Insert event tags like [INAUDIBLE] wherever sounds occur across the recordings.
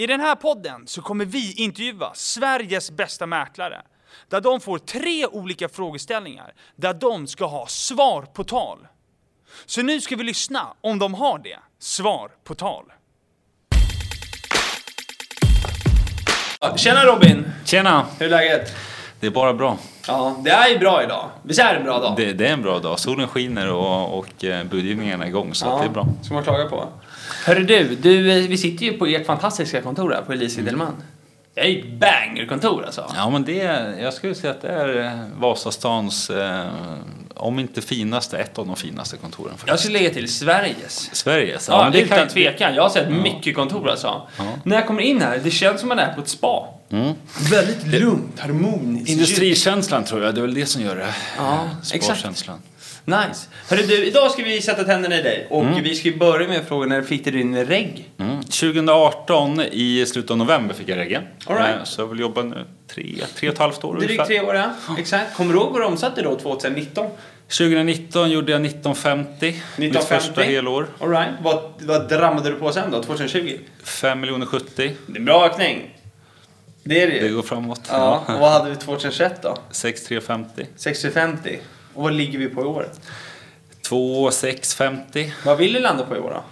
I den här podden så kommer vi intervjua Sveriges bästa mäklare. Där de får tre olika frågeställningar där de ska ha svar på tal. Så nu ska vi lyssna om de har det. Svar på tal. Tjena Robin! Tjena! Hur är läget? Det är bara bra. Ja, det är ju bra idag. Visst är det en bra dag? Det, det är en bra dag. Solen skiner och, och eh, budgivningen är igång, så att det är bra. Ska man klaga på. Hörru du, du, eh, vi sitter ju på ert fantastiska kontor här på Elise Edelman. Det är ju ett banger-kontor alltså. Ja, men det är, jag skulle säga att det är eh, Vasastans, eh, om inte finaste, ett av de finaste kontoren. Faktiskt. Jag skulle lägga till Sveriges. Sveriges? Ja, men det utan kan- tvekan. Jag har sett mycket kontor alltså. När jag kommer in här, det känns som man är på ett spa. Väldigt lugnt, harmoniskt. Industrikänslan tror jag, det är väl det som gör det. Ja, exakt. Nice. Hörru du, idag ska vi sätta tänderna i dig. Och vi ska ju börja med frågan när fick du din regg? Mm. 2018 i slutet av november fick jag reggen. All right. Eh, Så jag har väl jobbat nu tre, tre och ett halvt år Drygt tre år ja. Exakt. Kommer du ihåg vad du omsatte då 2019? 2019 gjorde jag 1950. Mitt 1950. första helår. All right. Vad, vad drammade du på sen då, 2020? 5 miljoner 70. Det är en bra ökning. Det är det Det ju. går framåt. Ja, och vad hade vi 2021 då? 6350. 650. Och vad ligger vi på i år? 2650. Vad vill du landa på i år då?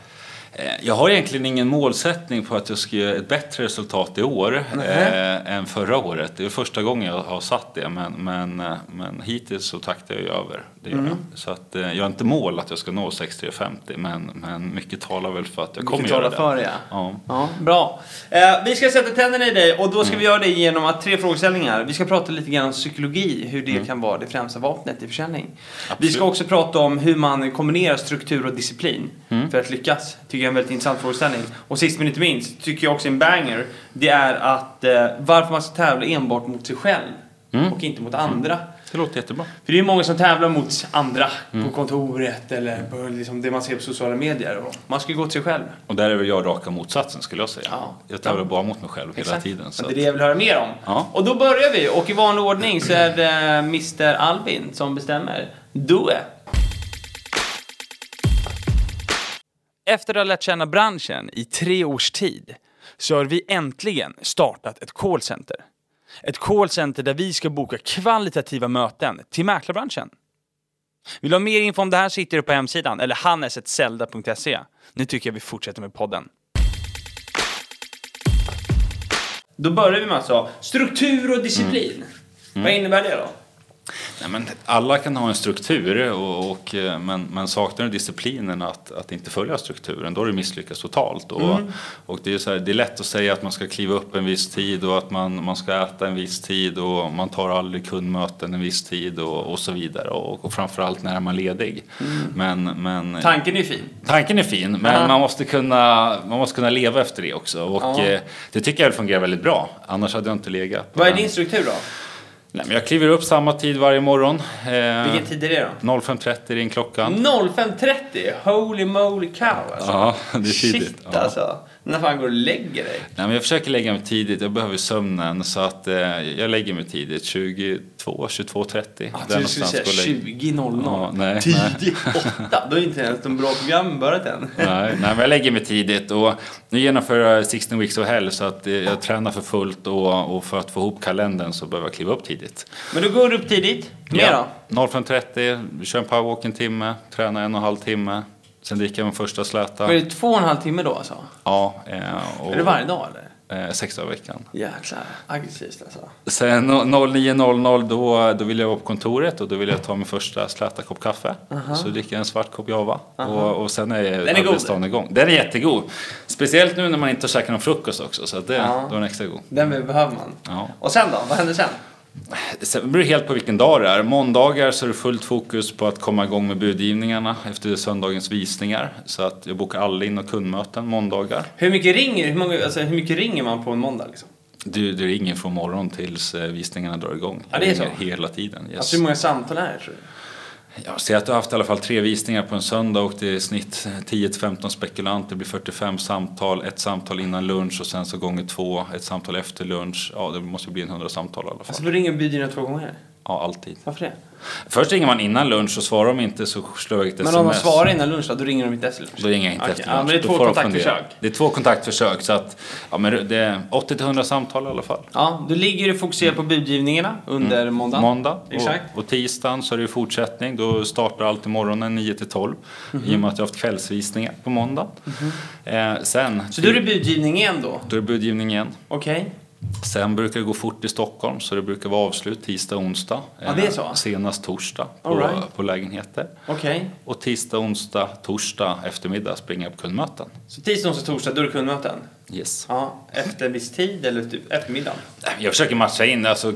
Eh, Jag har egentligen ingen målsättning på att jag ska göra ett bättre resultat i år eh, än förra året. Det är första gången jag har satt det, men, men, eh, men hittills så taktar jag över. Det gör jag. Så att, eh, jag har inte mål att jag ska nå 6350, men, men mycket talar väl för att jag kommer Mycket göra talar det. för det, ja. Ja. Ja, bra. Eh, vi ska sätta tänderna i dig och då ska vi göra det genom att tre frågeställningar. Vi ska prata lite grann om psykologi, hur det kan vara det främsta vapnet i försäljning. Vi ska också prata om hur man kombinerar struktur och disciplin för att lyckas. Tycker jag är en väldigt intressant frågeställning. Och sist men inte minst, tycker jag också en banger, det är att eh, varför man ska tävla enbart mot sig själv och inte mot andra. Det låter jättebra. För det är många som tävlar mot andra på kontoret eller på liksom det man ser på sociala medier. Man ska ju gå till sig själv. Och där är väl jag raka motsatsen skulle jag säga. Ja. Jag tävlar bara mot mig själv hela Exakt. tiden. Så det är det jag vill höra mer om. Ja. Och då börjar vi och i vanlig ordning så är det Mr Albin som bestämmer. Do it! Efter att ha lärt känna branschen i tre års tid så har vi äntligen startat ett callcenter. Ett callcenter där vi ska boka kvalitativa möten till mäklarbranschen. Vill du ha mer info om det här så hittar du på hemsidan eller hannesetzelda.se. Nu tycker jag vi fortsätter med podden. Då börjar vi med alltså struktur och disciplin. Vad innebär det då? Nej, men alla kan ha en struktur, och, och, eh, men, men saknar du disciplinen att, att inte följa strukturen, då har du misslyckats totalt. Och, Mm. och det, är så här, det är lätt att säga att man ska kliva upp en viss tid och att man, man ska äta en viss tid och man tar aldrig kundmöten en viss tid och, och så vidare. Och, och framförallt när är man ledig. Men, men, Tanken är fin. Tanken är fin, men Ja. man, måste kunna, man måste kunna leva efter det också. Och eh, det tycker jag fungerar väldigt bra. Annars hade jag inte legat. Vad är din struktur då? Nej, men jag kliver upp samma tid varje morgon. Eh, Vilken tid är det då? 05.30 ring klockan. 05.30? Holy moly cow alltså. Ja, det är tidigt. Shit Ja. alltså. När fan går du och lägger dig? Nej, men jag försöker lägga mig tidigt. Jag behöver sömnen. Så att, eh, jag lägger mig tidigt. 22, 22.30. Ah, du skulle säga någonstans går jag lägger- 20.00. Ja, nej, Tidigt 8. Då är inte ens de bra programmen börjat än. [LAUGHS] Nej, nej, men jag lägger mig tidigt och nu genomför jag 16 weeks of hell så att eh, jag tränar för fullt och, och för att få ihop kalendern så behöver jag kliva upp tidigt. Men då går du upp tidigt. Mer då? 05.30, kör en powerwalk en timme, tränar en och en halv timme. Sen dricker jag min första släta. Är det två och en halv timme då alltså? Ja, eh, och, Är det varje dag eller? eh, sex dagar i veckan. Jäklar, aggressivt alltså. Sen no- 09.00 då, då vill jag vara på kontoret och då vill jag ta min första släta kopp kaffe. Så dricker jag en svart kopp java. Och, och sen är Den är god. igång. Den är jättegod. Speciellt nu när man inte har käkat någon frukost också. Så det, Ja. då är den extra god. Den behöver man. Ja. Och sen då? Vad händer sen? Sen beror det helt på vilken dag det är. Måndagar så är det fullt fokus på att komma igång med budgivningarna efter söndagens visningar. Så att jag bokar alla in och kundmöten måndagar. Hur mycket ringer, hur många, alltså, hur mycket ringer man på en måndag liksom? Du, du ringer från morgon tills eh, visningarna drar igång. Ja, det är så. Hela tiden. Yes. Alltså hur många samtal är det tror du? Jag ser att du har haft i alla fall tre visningar på en söndag och det är i snitt 10-15 spekulanter. Det blir 45 samtal, ett samtal innan lunch och sen så gånger två, ett samtal efter lunch. Ja, det måste bli en 100 samtal i alla fall. Alltså då ringer budgivaren två gånger? Ja, alltid. Varför det? Först ringer man innan lunch och svarar de inte så slår jag ett Men sms. om de svarar innan lunch då, då ringer de inte efter lunch? Då ringer jag inte Okej, efter ja, lunch. men det är två kontaktförsök. Det är två kontaktförsök så att ja, men det är 80-100 samtal i alla fall. Ja, då ligger du fokuserat på budgivningarna under måndagen. Måndag Exakt. och, och tisdagen så är det ju fortsättning. Då startar alltid morgonen 9 till 12 i och med att jag har haft kvällsvisningar på måndag. Eh, sen, Så då är det budgivning igen då? då är det budgivning igen. Okej. Sen brukar det gå fort i Stockholm så det brukar vara avslut tisdag, onsdag. Ja? Eh, Senast torsdag på, right. på lägenheter. Okej. Och tisdag, onsdag, torsdag eftermiddag springer jag på kundmöten. Så tisdag, onsdag, torsdag, då är det kundmöten? Yes. Ja, efter viss tid eller typ eftermiddag? Jag försöker matcha in, alltså,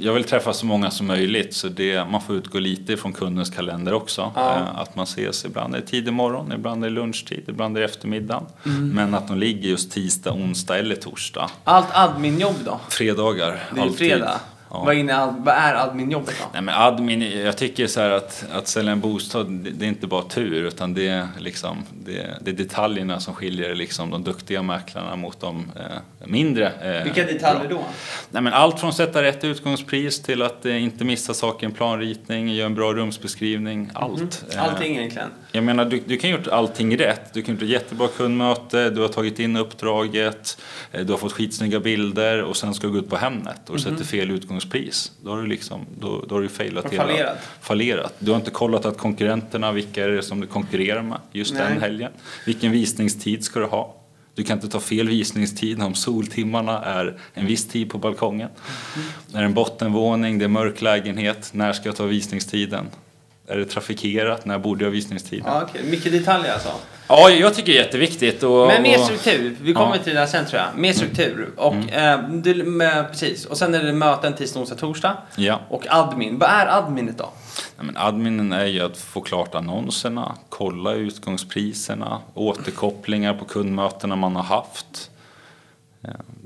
jag vill träffa så många som möjligt så det, man får utgå lite från kundens kalender också. Ja. Eh, Att man ses, ibland är det tidig morgon, ibland är det lunchtid, ibland är det eftermiddag. Mm. Men att de ligger just tisdag, onsdag eller torsdag. Allt adminjobb då? Fredagar, Det är alltid. fredag. Ja. Vad, inne, ad- vad är adminjobbet då? Nej men admin, jag tycker så att, att sälja en bostad, det, det är inte bara tur utan det är, liksom, det, det är detaljerna som skiljer liksom, de duktiga mäklarna mot de eh, mindre. Eh, Vilka detaljer bra. då? Nej, men allt från att sätta rätt utgångspris till att eh, inte missa saker i en planritning, göra en bra rumsbeskrivning, allt. Eh, Allting egentligen? Jag menar, du, du kan ju gjort allting rätt. Du kan gjort ett jättebra kundmöte, du har tagit in uppdraget, eh, du har fått skitsnygga bilder och sen ska du gå ut på Hemnet och sätter fel utgångspris. Då har du liksom, då, då har du failat hela- fallerat. fallerat. Du har inte kollat att konkurrenterna, vilka är det som du konkurrerar med just Nej. den helgen? Vilken visningstid ska du ha? Du kan inte ta fel visningstid om soltimmarna är en viss tid på balkongen. Är det en bottenvåning, det är mörk lägenhet, när ska jag ta visningstiden? Är det trafikerat, när borde jag visningstiden? Ja, okej. Mycket detaljer alltså. Ja, jag tycker det är jätteviktigt. Och, Men mer struktur. Vi kommer Ja. Mm. till det där sen tror jag. Mer struktur. Och, eh, du, med, precis. och sen är det möten tisdag, onsdag, torsdag. Ja. Och admin. Vad är adminet då? Nej, men adminen är ju att få klart annonserna, kolla utgångspriserna, återkopplingar på kundmötena man har haft.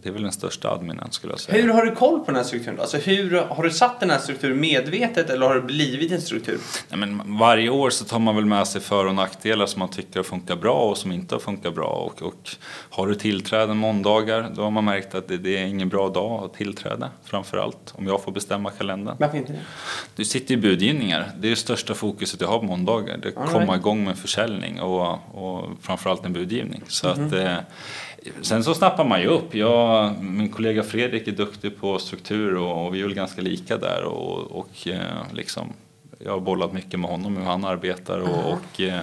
Det är väl den största adminen skulle jag säga. Hur har du koll på den här strukturen? Alltså hur, har du satt den här strukturen medvetet eller har det blivit en struktur? Nej, men varje år så tar man väl med sig för och nackdelar som man tycker funkar bra och som inte har funkat bra. Och, och har du tillträde måndagar då har man märkt att det, det är ingen bra dag att tillträde. Framförallt om jag får bestämma kalendern. Varför inte det? Du sitter i budgivningar. Det är det största fokuset jag har på måndagar. Det är att komma igång med försäljning och, och framförallt en budgivning. Så Mhm. att, eh, sen så snappar man ju upp. Jag, min kollega Fredrik är duktig på struktur och, och vi är väl ganska lika där. Och, och eh, liksom, jag har bollat mycket med honom hur han arbetar och, och eh,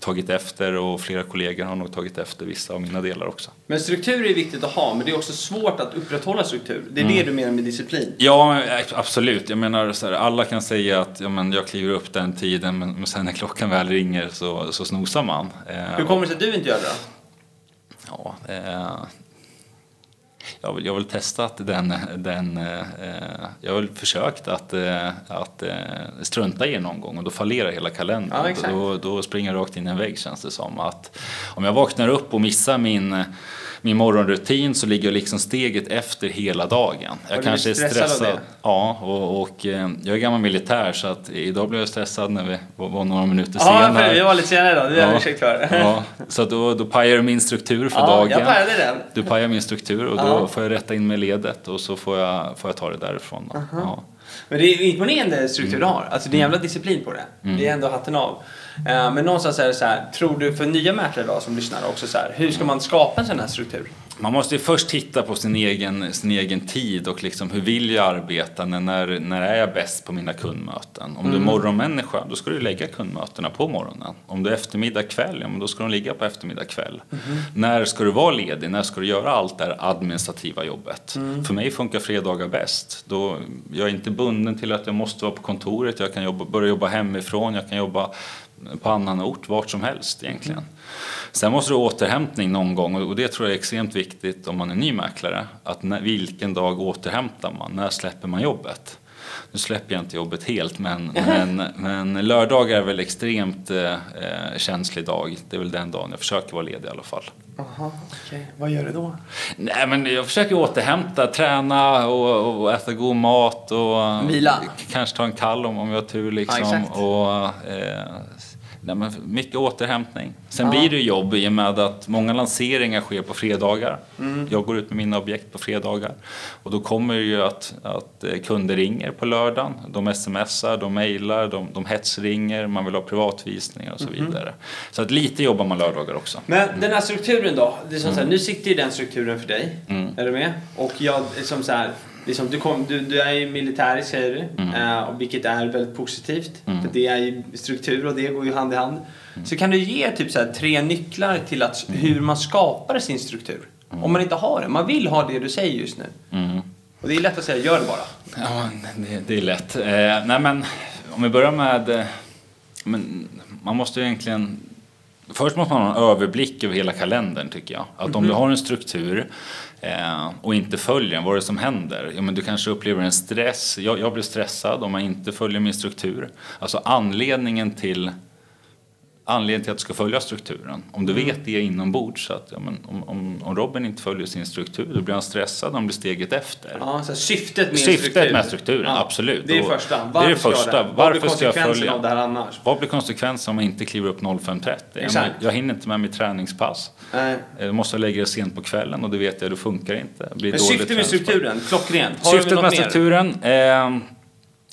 tagit efter och flera kollegor har nog tagit efter vissa av mina delar också. Men struktur är viktigt att ha, men det är också svårt att upprätthålla struktur. Det är Mm. det du menar med disciplin. Ja, eh, absolut. Jag menar, så här, alla kan säga att ja, men jag kliver upp den tiden men, men sen när klockan väl ringer så, så snosar man. Eh, Hur kommer det sig att du inte gör det då? Ja, eh, jag, väl- jag har väl testat den, den eh, jag har väl försökt att, eh, att eh, strunta i det någon gång och då fallerar hela kalendern. Ja, då, då springer jag rakt in i en vägg känns det som. Att om jag vaknar upp och missar min min morgonrutin så ligger jag liksom steget efter hela dagen. Jag kanske är stressad? Ja, och, och eh, jag är gammal militär så att idag blev jag stressad när vi var, var några minuter Ja, senare. för vi var lite senare då. Det är jag Ja. ursäkt för. Ja, så då, då pajar du min struktur för Ja, dagen. jag pajade den. Du pajar min struktur och då Ja. får jag rätta in med ledet och så får jag, får jag ta det därifrån. Då. Ja. Men det är imponerande struktur Mm. du har. Alltså det är en jävla disciplin på det. Det är ändå hatten av. Eh, Men någonstans är det så här, tror du för nya mäklare idag som lyssnar också så här, hur ska man skapa en sån här struktur? Man måste ju först titta på sin egen, sin egen tid och liksom hur vill jag arbeta? När, när, när är jag bäst på mina kundmöten? Om du är morgonmänniska, då ska du lägga kundmötena på morgonen. Om du är eftermiddag kväll, ja men då ska de ligga på eftermiddag kväll. När ska du vara ledig? När ska du göra allt det här administrativa jobbet? För mig funkar fredagar bäst. Då, jag är inte bunden till att jag måste vara på kontoret. Jag kan jobba, börja jobba hemifrån, jag kan jobba på annan ort, vart som helst egentligen. Sen måste du ha återhämtning någon gång och det tror jag är extremt viktigt om man är ny mäklare. Att när, vilken dag återhämtar man? När släpper man jobbet? Nu släpper jag inte jobbet helt men, men, [LAUGHS] men lördag är väl extremt eh, eh, känslig dag. Det är väl den dagen jag försöker vara ledig i alla fall. Jaha, okej. Vad gör du då? Nej men jag försöker återhämta, träna och, och äta god mat och Vila. kanske ta en kall om, om jag har tur liksom. Ja, exakt. och, eh, Nej, men mycket återhämtning. Sen Ja. blir det jobb i och med att många lanseringar sker på fredagar. Mm. Jag går ut med mina objekt på fredagar. Och då kommer det ju att, att eh, kunder ringer på lördagen. De smsar, de mejlar, de, de hetsringer, man vill ha privatvisningar och så Mm-hmm. vidare. Så att lite jobbar man lördagar också. Men den här strukturen då? Det är som så här, nu sitter ju den strukturen för dig. Mm. Är du med? Och jag, som så här, liksom, du, kom, du, du är ju militärisk säger du, Mm. eh, och vilket är väldigt positivt. För det är ju struktur och det går ju hand i hand. Så kan du ge typ så här, tre nycklar till att, hur man skapar sin struktur? Om man inte har det. Man vill ha det du säger just nu. Mm. Och det är lätt att säga, gör det bara. Ja, det, det är lätt. Eh, nej, men om vi börjar med... Eh, men man måste ju egentligen... Först måste man ha en överblick över hela kalendern tycker jag. Att om du har en struktur eh, och inte följer den, vad är det som händer? Ja, men du kanske upplever en stress. Jag, jag blir stressad om jag inte följer min struktur. Alltså anledningen till anledningen till att du ska följa strukturen. Om du vet det inombords, så att ja, men om, om, om Robin inte följer sin struktur, då blir han stressad, han blir steget efter. Ja, så syftet med Syftet struktur. med strukturen, absolut. Det är Och första. det är Varför det första. Ska jag det? Vad Varför blir ska jag konsekvensen följa? av det här annars? Vad blir konsekvensen om jag inte kliver upp 05.30? Jag, Exakt. jag hinner inte med mitt träningspass. Nej. Jag måste lägga det sent på kvällen och det vet jag, det funkar inte. Det Men syftet med strukturen, klockrent. Har Syftet med mer? strukturen? Eh,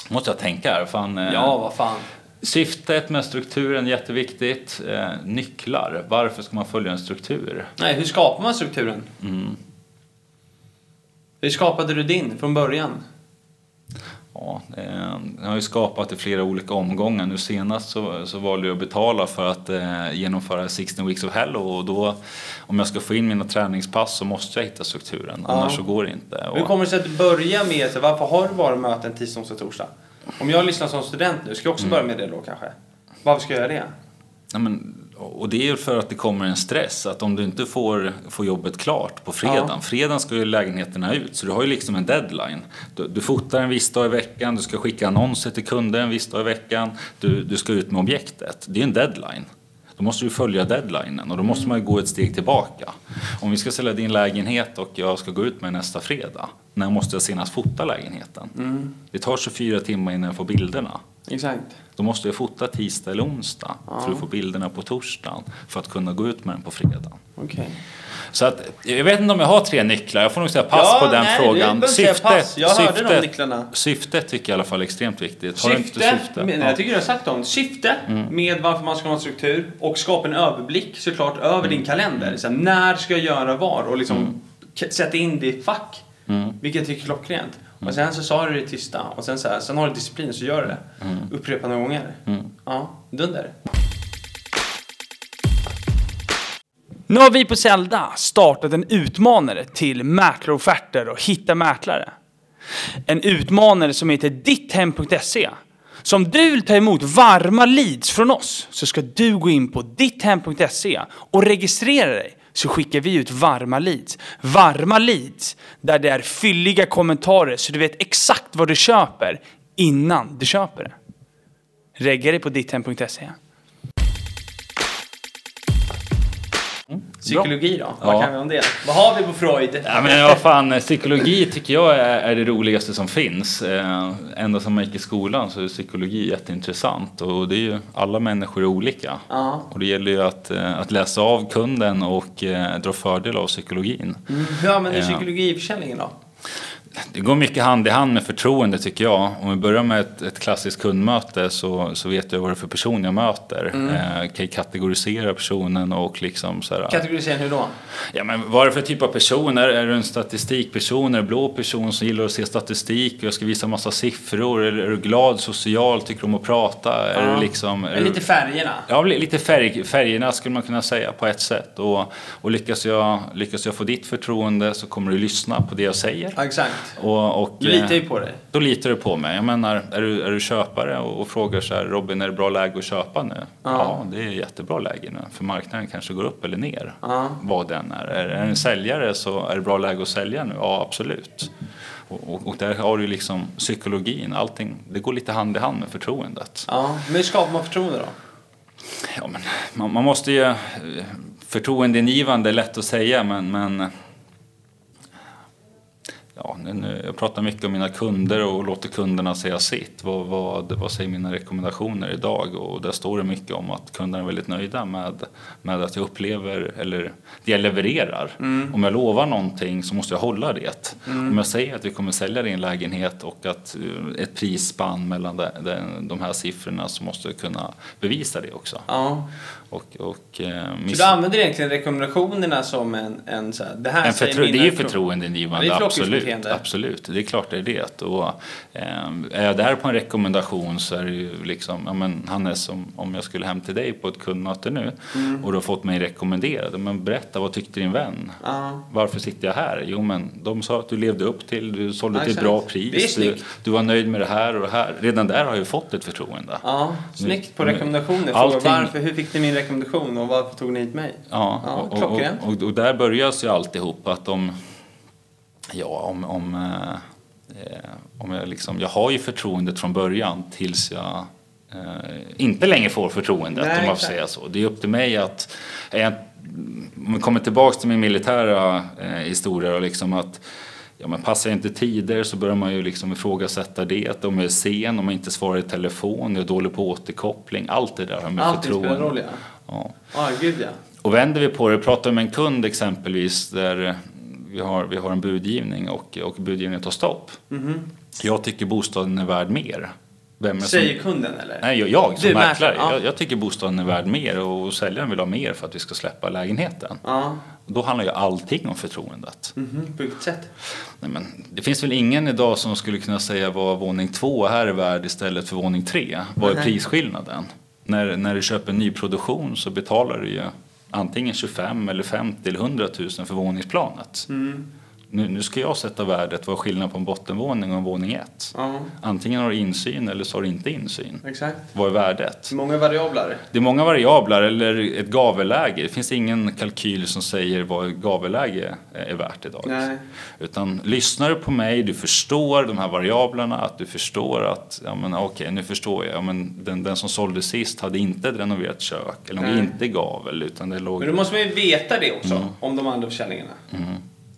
måste jag tänka här. Fan, eh, Ja, vad fan. Syftet med strukturen, jätteviktigt. Eh, nycklar. Varför ska man följa en struktur? Nej, hur skapar man strukturen? Mm. Hur skapade du din från början? Ja, eh, jag har ju skapat i flera olika omgångar. Nu senast så, så valde jag att betala för att eh, genomföra 16 Weeks of Hell och då om jag ska få in mina träningspass så måste jag hitta strukturen. Ja. Annars så går det inte. Hur Och, kommer det sig att du börjar med, så varför har du bara möten tisdag, onsdag, torsdag? Om jag lyssnar som student nu, ska jag också börja med det då kanske? Varför ska jag göra det? ja, men, och det är för att det kommer en stress. Att om du inte får, får jobbet klart på fredagen. Ja. Fredagen ska ju lägenheterna ut så du har ju liksom en deadline. Du, du fotar en viss dag i veckan, du ska skicka annonser till kunder en viss dag i veckan. Du, du ska ut med objektet. Det är en deadline. Då måste du följa deadlinen och då måste man ju gå ett steg tillbaka. Om vi ska sälja din lägenhet och jag ska gå ut med nästa fredag. När måste jag senast fota lägenheten? Det tar 24 timmar innan jag får bilderna. Exakt. Då måste jag fota tisdag eller onsdag Ja. för att få bilderna på torsdagen för att kunna gå ut med den på fredagen. Okej. Så att, jag vet inte om jag har tre nycklar, jag får nog säga pass Ja, på den nej, frågan. pass. Jag hörde de nycklarna. syftet tycker jag i alla fall är extremt viktigt. Har du inte Syfte, syfte? men, Ja. Mm. jag tycker du har sagt om syfte med varför man ska ha en struktur och skapa en överblick såklart över Mm. din kalender. Så här, när ska jag göra vad och liksom k- sätta in det i fack. Mm. Vilket jag tycker är klockrent. Och sen så sa du det tysta och sen, så här, sen har du disciplin så gör du det. Mm. Upprepande gånger. Ja, dunder. Nu har vi på Zelda startat en utmanare till mäklarofferter och hitta mäklare. En utmanare som heter ditthem.se. Så om du vill ta emot varma leads från oss så ska du gå in på ditthem.se och registrera dig så skickar vi ut varma leads. Varma leads där det är fylliga kommentarer så du vet exakt vad du köper innan du köper det. Regga dig på ditthem.se. Psykologi då? Vad Ja. kan vi om det? Vad har vi på Freud? Ja, men vad fan, psykologi tycker jag är, är det roligaste som finns. Eh, ända sedan man gick i skolan så är psykologi jätteintressant och det är ju, alla människor är olika. Ja. Och det gäller ju att, eh, att läsa av kunden och eh, dra fördel av psykologin. Hur använder du Ja. psykologi i försäljningen då? Det går mycket hand i hand med förtroende tycker jag. Om vi börjar med ett, ett klassiskt kundmöte så, så vet jag vad det är för person jag möter. Eh, kan kategorisera personen och liksom så här, Kategorisera hur då? Ja, men vad är det för typ av personer? Är du en statistikperson? Är du en blå person som gillar att se statistik? Jag ska visa massa siffror. Eller är du glad, social, tycker om att prata? Är Ja. du liksom... Är lite färgerna. Ja, li- lite färg, färgerna skulle man kunna säga på ett sätt. Och, och lyckas, jag, lyckas jag få ditt förtroende så kommer du lyssna på det jag säger. Ja, exakt. Och, och, Du litar eh, ju på dig. Då litar du på mig. Jag menar, är du, är du köpare och, och frågar så här, Robin, är det bra läge att köpa nu? Ja. det är jättebra läge nu. För marknaden kanske går upp eller ner. Ja. Vad den är. Är det en säljare så är det bra läge att sälja nu? Ja, absolut. Och, och, och där har du liksom psykologin. Allting, det går lite hand i hand med förtroendet. Ja, men hur skapar man förtroende då? Ja, men man, man måste ju... eh, Förtroendeingivande är lätt att säga, men, men ja, nu, jag pratar mycket om mina kunder och låter kunderna säga sitt. Vad, vad, vad säger mina rekommendationer idag? Och där står det mycket om att kunderna är väldigt nöjda med, med att jag upplever, eller det jag levererar. Mm. Om jag lovar någonting så måste jag hålla det. Mm. Om jag säger att vi kommer sälja din lägenhet och att eh, ett prisspann mellan de, de, de här siffrorna så måste jag kunna bevisa det också. Ja. Och, och, eh, så du använder egentligen rekommendationerna som en, en så här, det här en förtro- Det är ju förtroendeingivande, ja, absolut, absolut. Det är klart det är det. Och, eh, är jag där på en rekommendation så är det ju liksom, ja men Hannes, om, om jag skulle hem till dig på ett kundmöte nu mm. och du har fått mig rekommenderad, men berätta vad tyckte din vän? Uh. Varför sitter jag här? Jo men de sa att du levde upp till, du sålde till ett bra pris, du, du, var nöjd med det här och det här. Redan där har jag ju fått ett förtroende. Ja, snyggt på rekommendationer. Allting... Varför, hur fick ni min rekommendation och varför tog ni hit mig? Ja, ja och, och, och, och, där börjar ju alltihop att om, ja, om, om, eh, om jag liksom, jag har ju förtroendet från början tills jag eh, inte längre får förtroendet Nej, om man får säga så. Det är upp till mig att, eh, om vi kommer tillbaks till min militära eh, historia och liksom att Ja, men passar inte tider så börjar man ju liksom ifrågasätta det. Om jag är sen, om jag inte svarar i telefon, jag är dålig på återkoppling. Allt det där har med förtroende. Allt spelar roll, ja. Ja. Ah, gud, ja. Och vänder vi på det, pratar med en kund exempelvis där vi har, vi har en budgivning och, och budgivningen tar stopp. Mm. Jag tycker bostaden är värd mer. Vem Säger som, kunden eller? Nej, jag, jag som mäklare. Ja. Jag, jag, tycker bostaden är värd mer och säljaren vill ha mer för att vi ska släppa lägenheten. Ja. Då handlar ju allting om förtroendet. Mm -hmm. På vilket sätt? Nej, men det finns väl ingen idag som skulle kunna säga vad våning två här är värd istället för våning tre. Vad är prisskillnaden? När, när du köper nyproduktion så betalar du ju antingen 25 eller 50 eller 100 000 för våningsplanet. Mm nu, nu ska jag sätta värdet, vad är skillnaden på en bottenvåning och en våning 1? Ja. Antingen har du insyn eller så har du inte insyn. Exakt. Vad är värdet? Många variabler. Det är många variabler, eller ett gavelläge. Det finns ingen kalkyl som säger vad ett gavelläge är värt idag. Nej. Utan lyssnar du på mig, du förstår de här variablerna, att du förstår att, ja men okej, okay, nu förstår jag, ja, men den, den som sålde sist hade inte ett renoverat kök, eller Nej. inte gavel, utan det låg... Men då måste man ju veta det också, mm. om de andra försäljningarna. Mm.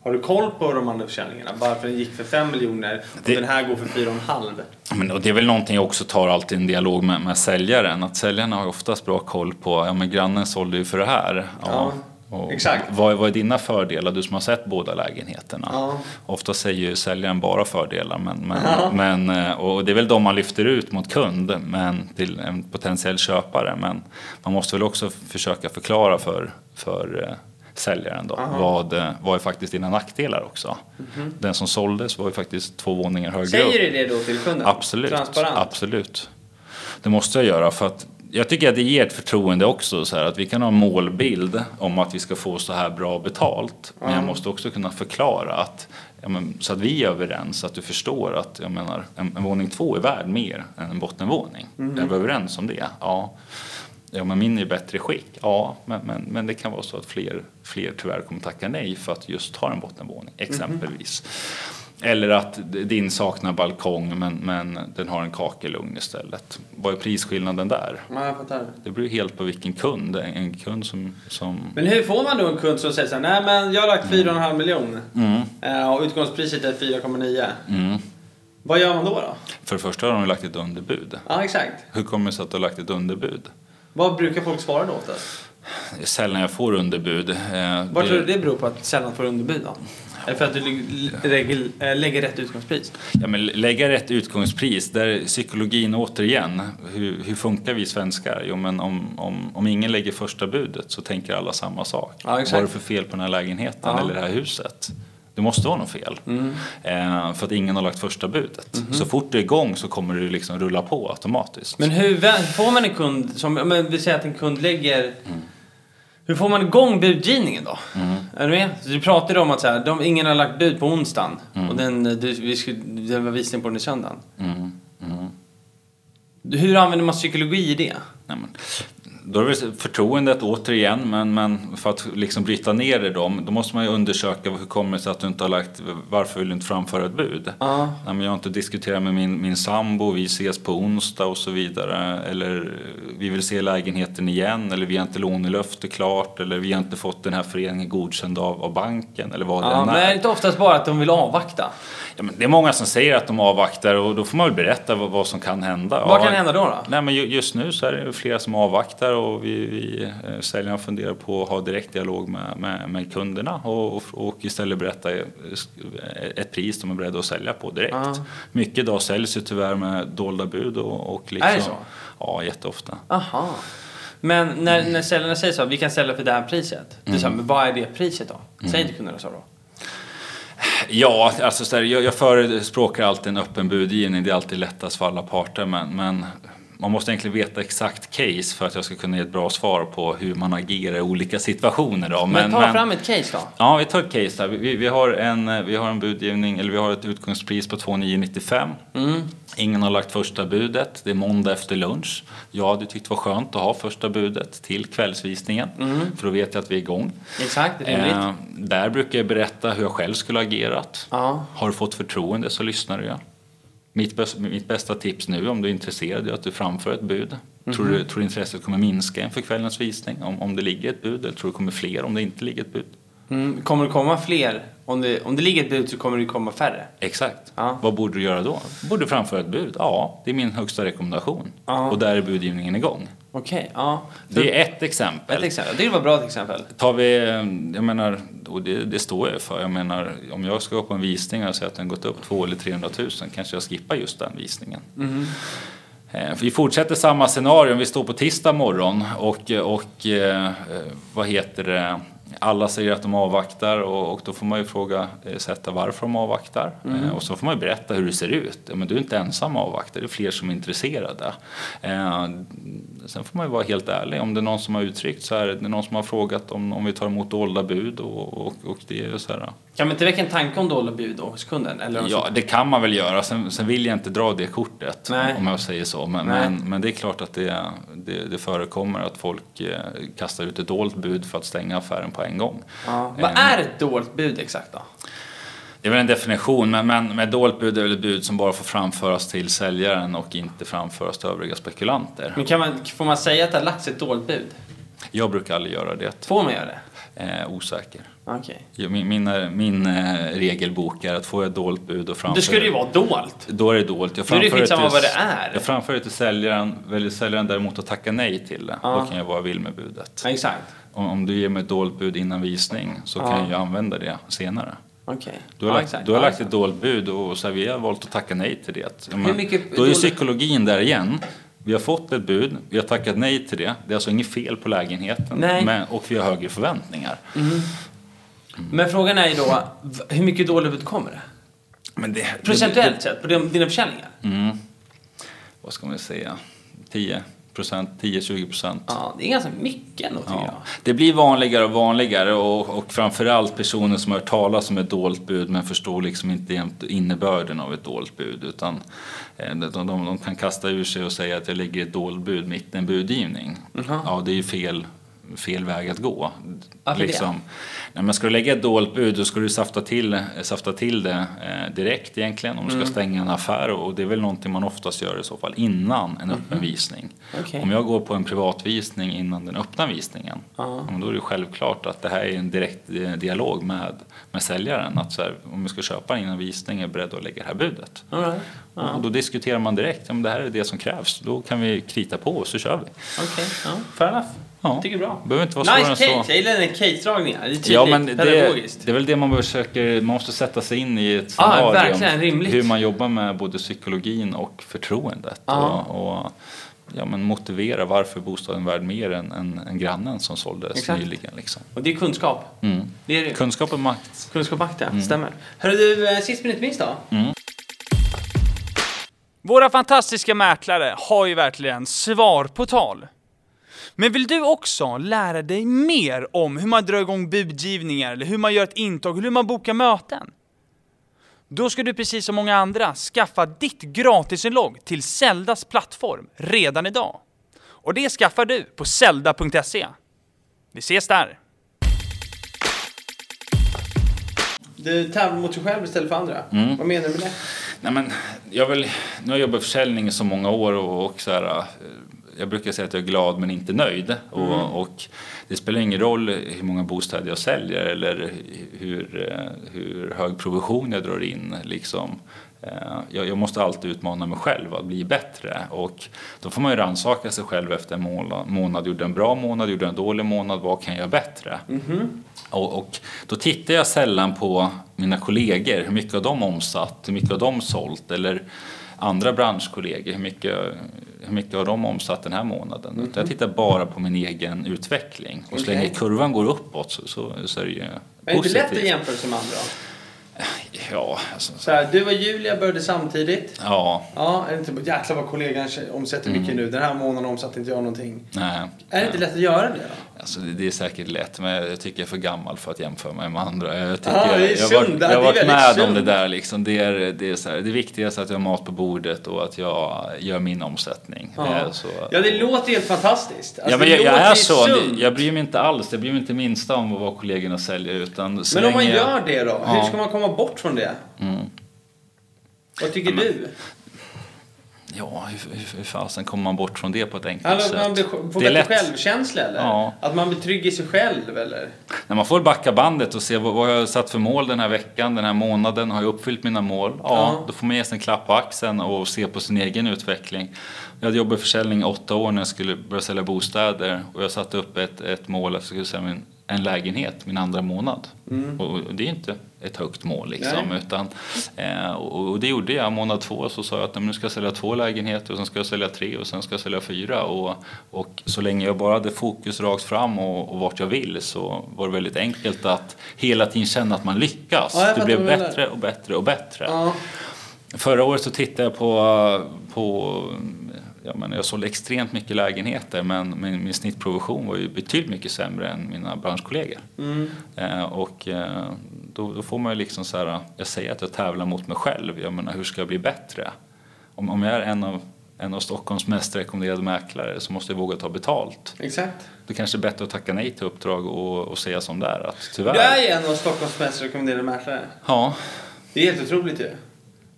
Har du koll på de andra försäljningarna? Varför den gick för 5 miljoner och det... den här går för 4,5? Men, och det är väl någonting jag också tar alltid en dialog med, med säljaren. Att säljarna har oftast bra koll på, ja men grannen sålde ju för det här. Ja. Och Exakt. Vad, vad är dina fördelar, du som har sett båda lägenheterna? Ja. Ofta säger ju säljaren bara fördelar, men, men, ja. men, eh, och det är väl de man lyfter ut mot kund, men till en potentiell köpare. Men man måste väl också försöka förklara för, för eh, säljaren då. Vad, eh, vad är faktiskt dina nackdelar också? Mm. Den som såldes var ju faktiskt två våningar högre Säger du det då till kunden? Absolut. Absolut. Det måste jag göra för att jag tycker att det ger ett förtroende också så här, att vi kan ha en målbild om att vi ska få så här bra betalt. Men jag måste också kunna förklara att ja, men, så att vi är överens, att du förstår att jag menar, en, en våning två är värd mer än en bottenvåning. Mm. Är vi överens om det? Ja. Ja, men min är i bättre skick. Ja, men, men, men det kan vara så att fler, fler tyvärr kommer tacka nej för att just ha en bottenvåning, exempelvis. Mm. Eller att din saknar balkong men, men den har en kakelugn istället. Vad är prisskillnaden där? Ja, jag fattar. Det beror helt på vilken kund. En kund som, som... Men hur får man då en kund som säger så här, nej men jag har lagt 4,5 mm. miljoner mm. och utgångspriset är 4,9. Mm. Vad gör man då, då? För det första har de lagt ett underbud. Ja, exakt. Hur kommer det sig att du har lagt ett underbud? Vad brukar folk svara då oftast? Det är sällan jag får underbud. Eh, Vad tror du det beror på att sällan får underbud då? Är det för att du lägger, eh, lägger rätt utgångspris? Ja, men lägga rätt utgångspris, där är psykologin återigen. Hur, hur funkar vi svenskar? Jo, men om, om, om ingen lägger första budet så tänker alla samma sak. Ja, Vad är det för fel på den här lägenheten ja. eller det här huset? Det måste vara något fel. Mm. Eh, för att ingen har lagt första budet. Mm. Så fort det är igång så kommer det liksom rulla på automatiskt. Men hur får man en kund som, men vi säger att en kund lägger mm. Hur får man igång budgivningen då? Mm. Är du med? Du pratade om att så här, de, ingen har lagt bud på onsdagen mm. och den, du, vi skulle, det var visning på den i söndagen. Mm. Mm. Hur använder man psykologi i det? Nej, men, Då är det förtroendet återigen, men, men för att liksom bryta ner det då, då måste man ju undersöka hur kommer det sig att du inte har lagt, varför vill du inte framföra ett bud? Nej, men jag har inte diskuterat med min, min sambo, vi ses på onsdag och så vidare. Eller vi vill se lägenheten igen, eller vi har inte lånelöfte klart, eller vi har inte fått den här föreningen godkänd av, av banken, eller vad det Ja, än men är. är det inte oftast bara att de vill avvakta? Ja, men det är många som säger att de avvaktar och då får man väl berätta vad, vad som kan hända. Vad kan hända då? då? Nej, men ju- just nu så är det flera som avvaktar och vi, vi eh, säljarna funderar på att ha direktdialog med, med, med kunderna och, och, istället berätta eh, ett pris de är beredda att sälja på direkt. Ja. Mycket idag säljs ju tyvärr med dolda bud och, och liksom, Är det så? Ja, jätteofta. Aha. Men när, när säljarna säger så, vi kan sälja för det här priset. Det är så här, men vad är det priset då? Säger inte kunderna så då? Ja, alltså jag, jag förespråkar alltid en öppen budgivning. Det är alltid lättast för alla parter. Men, men man måste egentligen veta exakt case för att jag ska kunna ge ett bra svar på hur man agerar i olika situationer. Då. Men, ta fram ett case då. Ja, vi tar ett case där. Vi, vi, har en, vi har en budgivning, eller vi har ett utgångspris på 2995. Mm. Ingen har lagt första budet. Det är måndag efter lunch. Jag hade tyckt det var skönt att ha första budet till kvällsvisningen. För då vet jag att vi är igång. Exakt, rimligt. Eh, där brukar jag berätta hur jag själv skulle ha agerat. Ja. Har du fått förtroende så lyssnar jag. Mitt, mitt bästa tips nu om du är intresserad är att du framför ett bud. Tror, du, tror du intresset kommer minska inför kvällens visning om, om det ligger ett bud? Eller tror du det kommer fler om det inte ligger ett bud? Mm, kommer det komma fler? Om det, om det ligger ett bud så kommer det komma färre. Exakt. Ja. Vad borde du göra då? Borde du framföra ett bud? Ja, det är min högsta rekommendation. Ja. Och där är budgivningen igång. Okej, ja. Det är ett exempel. Ett exempel. Det var ett bra exempel. Tar vi, eh, jag menar, och det, det står jag för. Jag menar, om jag ska gå på en visning och säga att den gått upp 200 eller 300 000 kanske jag skippar just den visningen. Eh, Vi fortsätter samma scenario. Vi står på tisdag morgon och, och eh, vad heter det? Alla säger att de avvaktar och, och då får man ju fråga eh, sätta varför de avvaktar. Eh, och så får man ju berätta hur det ser ut. Ja, men du är inte ensam avvaktare, det är fler som är intresserade. Eh, sen får man ju vara helt ärlig. Om det är någon som har uttryckt så här, det är någon som har frågat om, om vi tar emot dolda bud och, och, och det är ju så här. Kan man inte väcka en tanke om dolda bud hos kunden? Eller Ja, det kan man väl göra. Sen, sen vill jag inte dra det kortet, Nej. om jag säger så. Men, men, men det är klart att det, det, det förekommer att folk eh, kastar ut ett dolt bud för att stänga affären på en gång. Ja. Vad Eh, är ett dolt bud exakt då? Det är väl en definition, men, men med dolt bud är väl ett bud som bara får framföras till säljaren och inte framföras till övriga spekulanter. Men kan man, får man säga att det har lagts ett dolt bud? Jag brukar aldrig göra det. Får man göra det? Eh, osäker. Ja, Min, min, eh, min eh, regelbok är att får jag ett dolt bud och framför Det skulle ju vara dolt. Då är det dolt. Jag Då är det framför skitsamma till- vad det är. Jag framför det till säljaren. Väljer säljaren däremot att tacka nej till det, Ja. då kan jag vara vill med budet. Exakt. Om, om du ger mig ett dolt bud innan visning så Ja. kan jag använda det senare. Okej. Du har, ja, lagt, du har Ja, lagt ett dolt bud och så här, vi har valt att tacka nej till det. Men mycket då är dåligt- psykologin där igen. Vi har fått ett bud, vi har tackat nej till det. Det är alltså inget fel på lägenheten. Men, och vi har högre förväntningar. Men frågan är ju då, hur mycket dåligt bud kommer det? Men det, Procentuellt sett, på din- dina försäljningar? Mm. Vad ska man säga? 10 procent, 10-20 procent. Ja, det är ganska mycket ändå tycker Ja. jag. Det blir vanligare och vanligare och, och framförallt personer som har hört talas om ett dolt bud men förstår liksom inte innebörden av ett dolt bud utan eh, de, de, de kan kasta ur sig och säga att jag lägger ett dolt bud mitt i en budgivning. Mhm. Ja, det är ju fel, fel väg att gå. Varför det? liksom, Nej, men ska du lägga ett dolt bud då ska du safta till, eh, safta till det eh, direkt egentligen om du ska Mm. stänga en affär och det är väl någonting man oftast gör i så fall innan en öppen visning. Okej. Om jag går på en privatvisning innan den öppna visningen men då är det självklart att det här är en direkt eh, dialog med, med säljaren. Att här, om vi ska köpa innan visning är jag beredd att lägga det här budet. Right. Ja. Och då diskuterar man direkt, men det här är det som krävs. Då kan vi krita på och så kör vi. Okej, ja. Fair enough. Ja. Tycker bra. Behöver inte vara Nice case, så. jag gillar den case-dragningen. Det är tydligt, Ja, men det, pedagogiskt. det är väl det man försöker, man måste sätta sig in i ett scenario. verkligen, rimligt. Hur man jobbar med både psykologin och förtroendet. Ja. Och, och ja, men motivera varför bostaden är värd mer än, än, än grannen som såldes Exakt. nyligen. Liksom. Och det är kunskap. Mm. Det är det. Kunskap och makt. Kunskap makt, ja. Stämmer. Hörru du, eh, sist men inte minst då. Mm. Våra fantastiska mäklare har ju verkligen svar på tal. Men vill du också lära dig mer om hur man drar igång budgivningar, eller hur man gör ett intag, eller hur man bokar möten? Då ska du precis som många andra skaffa ditt gratisinlogg till Zeldas plattform redan idag. Och det skaffar du på zelda.se. Vi ses där! Du tävlar mot dig själv istället för andra. Mm. Vad menar du med det? Nej, men jag vill, nu har jag jobbat i försäljning i så många år och, och så här, eh, jag brukar säga att jag är glad men inte nöjd. Och, och det spelar ingen roll hur många bostäder jag säljer eller hur, eh, hur hög provision jag drar in. Liksom. Eh, Jag, jag måste alltid utmana mig själv att bli bättre och då får man ju rannsaka sig själv efter en månad. månad. Gjorde en bra månad, gjorde en dålig månad, vad kan jag göra bättre? Och, och då tittar jag sällan på mina kollegor, hur mycket har de omsatt, hur mycket har de sålt eller andra branschkollegor, hur mycket, hur mycket har de omsatt den här månaden? Utan Jag tittar bara på min egen utveckling och så länge kurvan går uppåt så, så, så är det ju Är det inte lätt att positivt. jämföra sig med andra? Ja, alltså, Så här, du och Julia började samtidigt. ja, Ja, är det inte jäklar vad kollegan omsätter mycket Mm. nu. Den här månaden omsatte inte jag någonting. nej. Är det inte lätt att göra det då? Alltså det, det är säkert lätt, men jag tycker jag är för gammal för att jämföra mig med andra. Jag, tycker, Ja, det är jag jag Det har varit med synd. om det där. Liksom. Det, är, det, är så här, det viktigaste är att jag har mat på bordet och att jag gör min omsättning. Ja. Eh, Så, Ja, det låter helt fantastiskt. Alltså, ja, men jag, jag är så. sunt. Jag bryr mig inte alls. Jag bryr mig inte minsta om vad kollegorna säljer. Utan Men om man gör det då? Hur Ja. ska man komma bort från det? Mm. Vad tycker du? Ja, hur, hur, hur fasen kommer man bort från det på ett enkelt Alltså, sätt? man blir, får det är lätt. självkänsla eller? Ja. Att man blir trygg i sig själv eller? När man får backa bandet och se vad, vad jag har satt för mål den här veckan, den här månaden, har jag uppfyllt mina mål? Ja, Ja. då får man ge sig en klapp på axeln och se på sin egen utveckling. Jag hade jobbat i försäljning i åtta år när jag skulle börja sälja bostäder och jag satte upp ett, ett mål att jag skulle sälja min, en lägenhet min andra månad. Och, och det är inte ett högt mål liksom. Nej. Utan, eh, och, det gjorde jag. Månad två så sa jag att "Nej, men nu ska jag sälja två lägenheter och sen ska jag sälja tre och sen ska jag sälja fyra. Och, och så länge jag bara hade fokus rakt fram och, och vart jag vill så var det väldigt enkelt att hela tiden känna att man lyckas. Ja, det blev bättre och bättre och bättre. Ja. Förra året så tittade jag på, på jag, menar, jag sålde extremt mycket lägenheter men min, min snittprovision var ju betydligt mycket sämre än mina branschkollegor. Mm. Eh, och eh, då, då får man ju liksom så här, jag säger att jag tävlar mot mig själv, jag menar hur ska jag bli bättre? Om, om jag är en av, en av Stockholms mest rekommenderade mäklare så måste jag våga ta betalt. Exakt. Det kanske är bättre att tacka nej till uppdrag och, och säga som det är, att tyvärr. Du är ju en av Stockholms mest rekommenderade mäklare. Ja, Det är helt otroligt ju.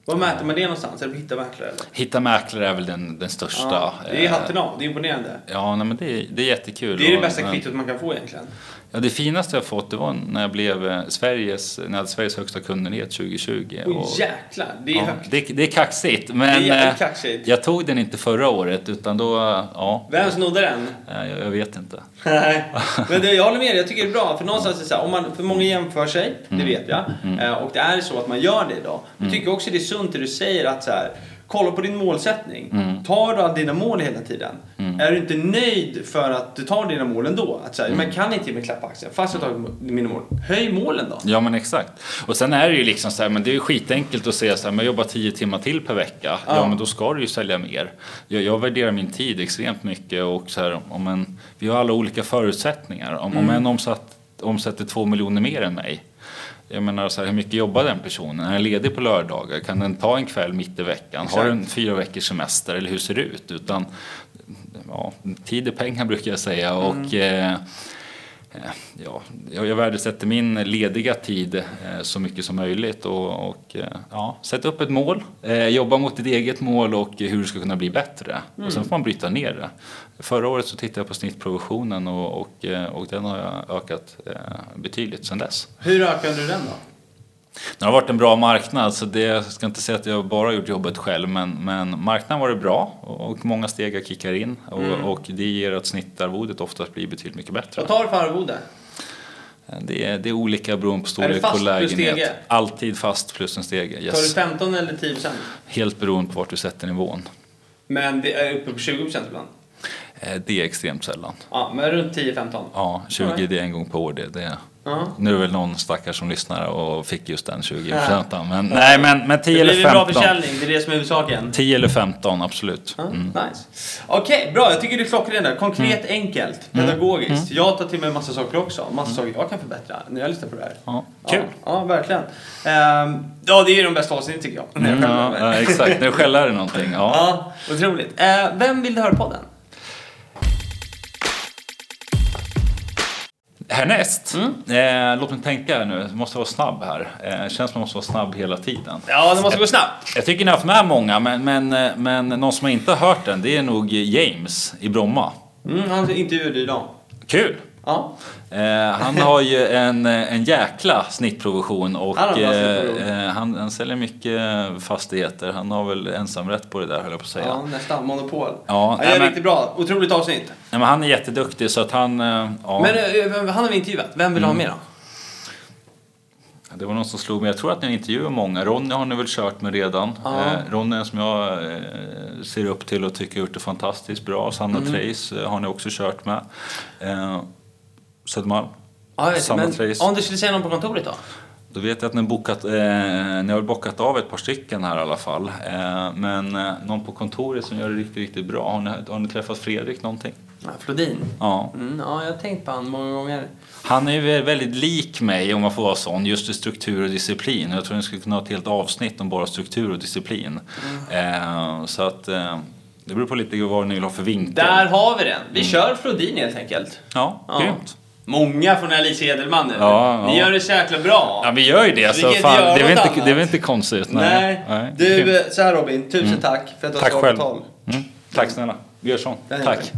Var mäter man det någonstans? På Hitta Mäklare eller? hitta mäklare är väl den, den största. Ja, det är eh, hatten av. Det är imponerande. Ja, nej, men det, är- det är jättekul. Det är det bästa kvittot man kan få egentligen. Ja, det finaste jag fått det var när jag blev eh, Sveriges, när jag hade Sveriges högsta kundenhet 2020. Oj Och- jäklar, det är ja, högt. det, det är kaxigt, Det men är jävligt eh, kaxigt. jag tog den inte förra året utan då, ja, Vem snodde den? jag, jag vet inte. Nej, [LAUGHS] men det, jag håller med dig. Jag tycker det är bra. För någonstans är det så här, om man, för många jämför sig, Mm. det vet jag. Eh, Och det är så att man gör det idag. Jag tycker också det är sunt det du säger att så här, kolla på din målsättning. Mm. Tar du alla dina mål hela tiden? Är du inte nöjd för att du tar dina mål ändå? Att här, Mm. Man kan inte ge mig klapp på axeln fast jag tagit mina mål. Höj målen då. Ja men exakt. Och sen är det ju liksom så här, men det är ju skitenkelt att säga så här, men jag jobbar 10 timmar till per vecka. Ja, Ja. men då ska du ju sälja mer. Jag, jag värderar min tid extremt mycket och så här, om en, vi har alla olika förutsättningar. Om, om en omsatt, omsätter två miljoner mer än mig. Jag menar så här, hur mycket jobbar den personen? Är den ledig på lördagar? Kan den ta en kväll mitt i veckan? Har Exakt. den fyra veckors semester? Eller hur ser det ut? Utan, ja, tid är pengar brukar jag säga. Och, eh, Eh, Ja, jag värdesätter min lediga tid eh, så mycket som möjligt och, och eh, ja, sätta upp ett mål, eh, jobba mot ditt eget mål och hur du ska kunna bli bättre. Och sen får man bryta ner det. Förra året så tittade jag på snittprovisionen och, och, eh, och den har jag ökat eh, betydligt sedan dess. Hur ökar du den då? Det har varit en bra marknad så det, jag ska inte säga att jag bara har gjort jobbet själv men, men marknaden var det bra och, många steg kickar in och, och det ger att snittarvodet oftast blir betydligt mycket bättre. Vad tar du för arvode? Det är, det är olika beroende på storlek på plus lägenhet. stege? Alltid fast plus en stege. Tar du Yes. 15 eller 10 procent? Helt beroende på vart du sätter nivån. Men det är uppe på 20 procent ibland. Eh, Det är extremt sällan. Ja, men runt 10-15. Ja, 20 Alright. det är en gång per år. Det, det. Ja. Nu är det väl någon stackare som lyssnar och fick just den 20 procenten. Men, nej, men, men 10 Det eller blir en bra 15. försäljning, det är det som är huvudsaken. 10 eller 15, absolut. Ja, Mm. Nice. Okej, bra. Jag tycker det är klockrent där. Konkret, enkelt, Mm. pedagogiskt. Jag tar till mig massa saker också. Massa saker jag kan förbättra när jag lyssnar på det här. Ja, kul. Ja, ja verkligen. Ehm, ja, det är de bästa avsnitten tycker jag. När jag Mm, skämtar ja, exakt, när du skäller är någonting. Ja. Ja, otroligt. Eh, vem vill du höra podden? Härnäst, eh, låt mig tänka här nu, jag måste vara snabb här. Eh, känns som att man måste vara snabb hela tiden. Ja, det måste gå snabbt. Jag tycker ni har haft med många, men, men, eh, men någon som inte har hört den, det är nog James i Bromma. Mm, han intervjuade idag. Kul! Ja. Eh, han har ju en, eh, en jäkla snittproduktion och Han har eh, eh, han, han säljer mycket fastigheter. Han har väl ensamrätt på det där höll jag på att säga. ja, nästan. Monopol. Ja, han gör riktigt bra. Otroligt avsnitt. Nej, men han är jätteduktig så att han... eh, Ja, Men eh, han har vi intervjuat. Vem vill ha med då? Det var någon som slog mig. Jag tror att ni intervjuar många. Ronny har ni väl kört med redan. Ja. Eh, Ronny är en som jag eh, ser upp till och tycker har gjort det fantastiskt bra. Sanna Mm. Trace eh, har ni också kört med. Södermalm. Ja, vet, Samma men trace. om du skulle säga någon på kontoret då? Då vet jag att ni, bokat, eh, ni har bockat av ett par stycken här i alla fall. Eh, men eh, någon på kontoret som gör det riktigt, riktigt bra. Har ni, har ni träffat Fredrik någonting? Ja, Flodin. Ja. Mm, ja, jag har tänkt på honom många gånger. Han är ju väldigt lik mig om man får vara sån, just i struktur och disciplin. Jag tror ni skulle kunna ha ett helt avsnitt om bara struktur och disciplin. Eh, så att eh, det beror på lite vad ni vill ha för vinkel. Där har vi den. Vi kör Flodin helt enkelt. Ja, Ja. grymt. Många från Alice Edelman nu. Ja, Ni ja. gör det så jäkla bra. Ja, vi gör ju det. Så kan inte fan, det, är väl inte, det är väl inte konstigt? Nej. Nej. Du, så här Robin. Tusen tack för att du har svarat på tal. Mm. Tack snälla. Vi gör så. Tack.